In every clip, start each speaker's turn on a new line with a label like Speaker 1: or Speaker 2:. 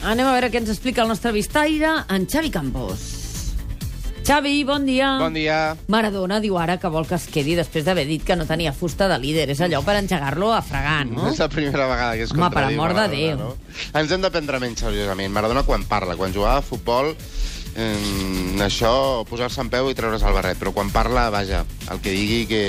Speaker 1: Anem a veure què ens explica el nostre vistaire, en Xavi Campos. Xavi, bon dia.
Speaker 2: Bon dia.
Speaker 1: Maradona diu ara que vol que es quedi després d'haver dit que no tenia fusta de líder. És allò per engegar-lo a fregar, no?
Speaker 2: És la primera vegada que es
Speaker 1: Home, per amor de Déu.
Speaker 2: No? Ens hem de prendre menys seriosament. Maradona quan parla, quan jugava a futbol, eh, això, posar-se en peu i treure's el barret. Però quan parla, vaja, el que digui que...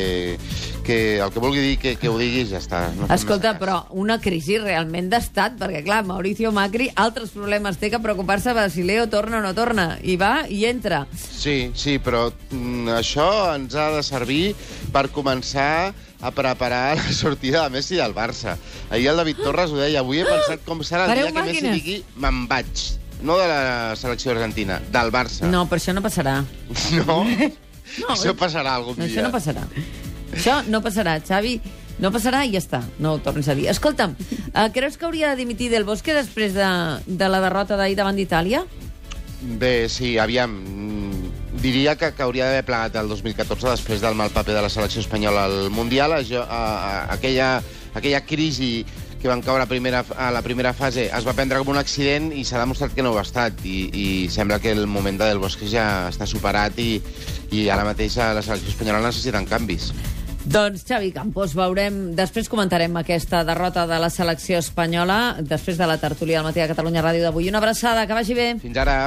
Speaker 2: que el que vulgui dir que, que ho diguis, ja està. No
Speaker 1: Escolta, però una crisi realment d'estat, perquè, clar, Mauricio Macri altres problemes té que preocupar-se de si Leo torna o no torna. I va i entra.
Speaker 2: Sí, sí, però mm, això ens ha de servir per començar a preparar la sortida de Messi del Barça. Ahir el David Torres ho deia, avui he pensat com serà el
Speaker 1: Pareu
Speaker 2: dia que Messi
Speaker 1: màquines.
Speaker 2: digui me'n vaig. No de la selecció argentina, del Barça.
Speaker 1: No, però això no passarà.
Speaker 2: No?
Speaker 1: No,
Speaker 2: això passarà algun
Speaker 1: No,
Speaker 2: dia.
Speaker 1: això no passarà. Això no passarà, Xavi. No passarà i ja està. No ho tornis a dir. Escolta'm, uh, creus que hauria de dimitir Del Bosque després de, de la derrota d'ahir davant d'Itàlia?
Speaker 2: Bé, sí, aviam. mm, Diria que, que hauria d'haver plegat el 2014 després del mal paper de la selecció espanyola al Mundial. Això, a, a, aquella, aquella crisi que van caure a, primera, a la primera fase es va prendre com un accident i s'ha demostrat que no ho ha estat. I, I sembla que el moment de Del Bosque ja està superat i, i ara mateix la selecció espanyola necessiten canvis.
Speaker 1: Doncs, Xavi Campos, veurem... Després comentarem aquesta derrota de la selecció espanyola, després de la tertúlia al matí de Catalunya Ràdio d'avui. Una abraçada, que vagi bé.
Speaker 2: Fins ara.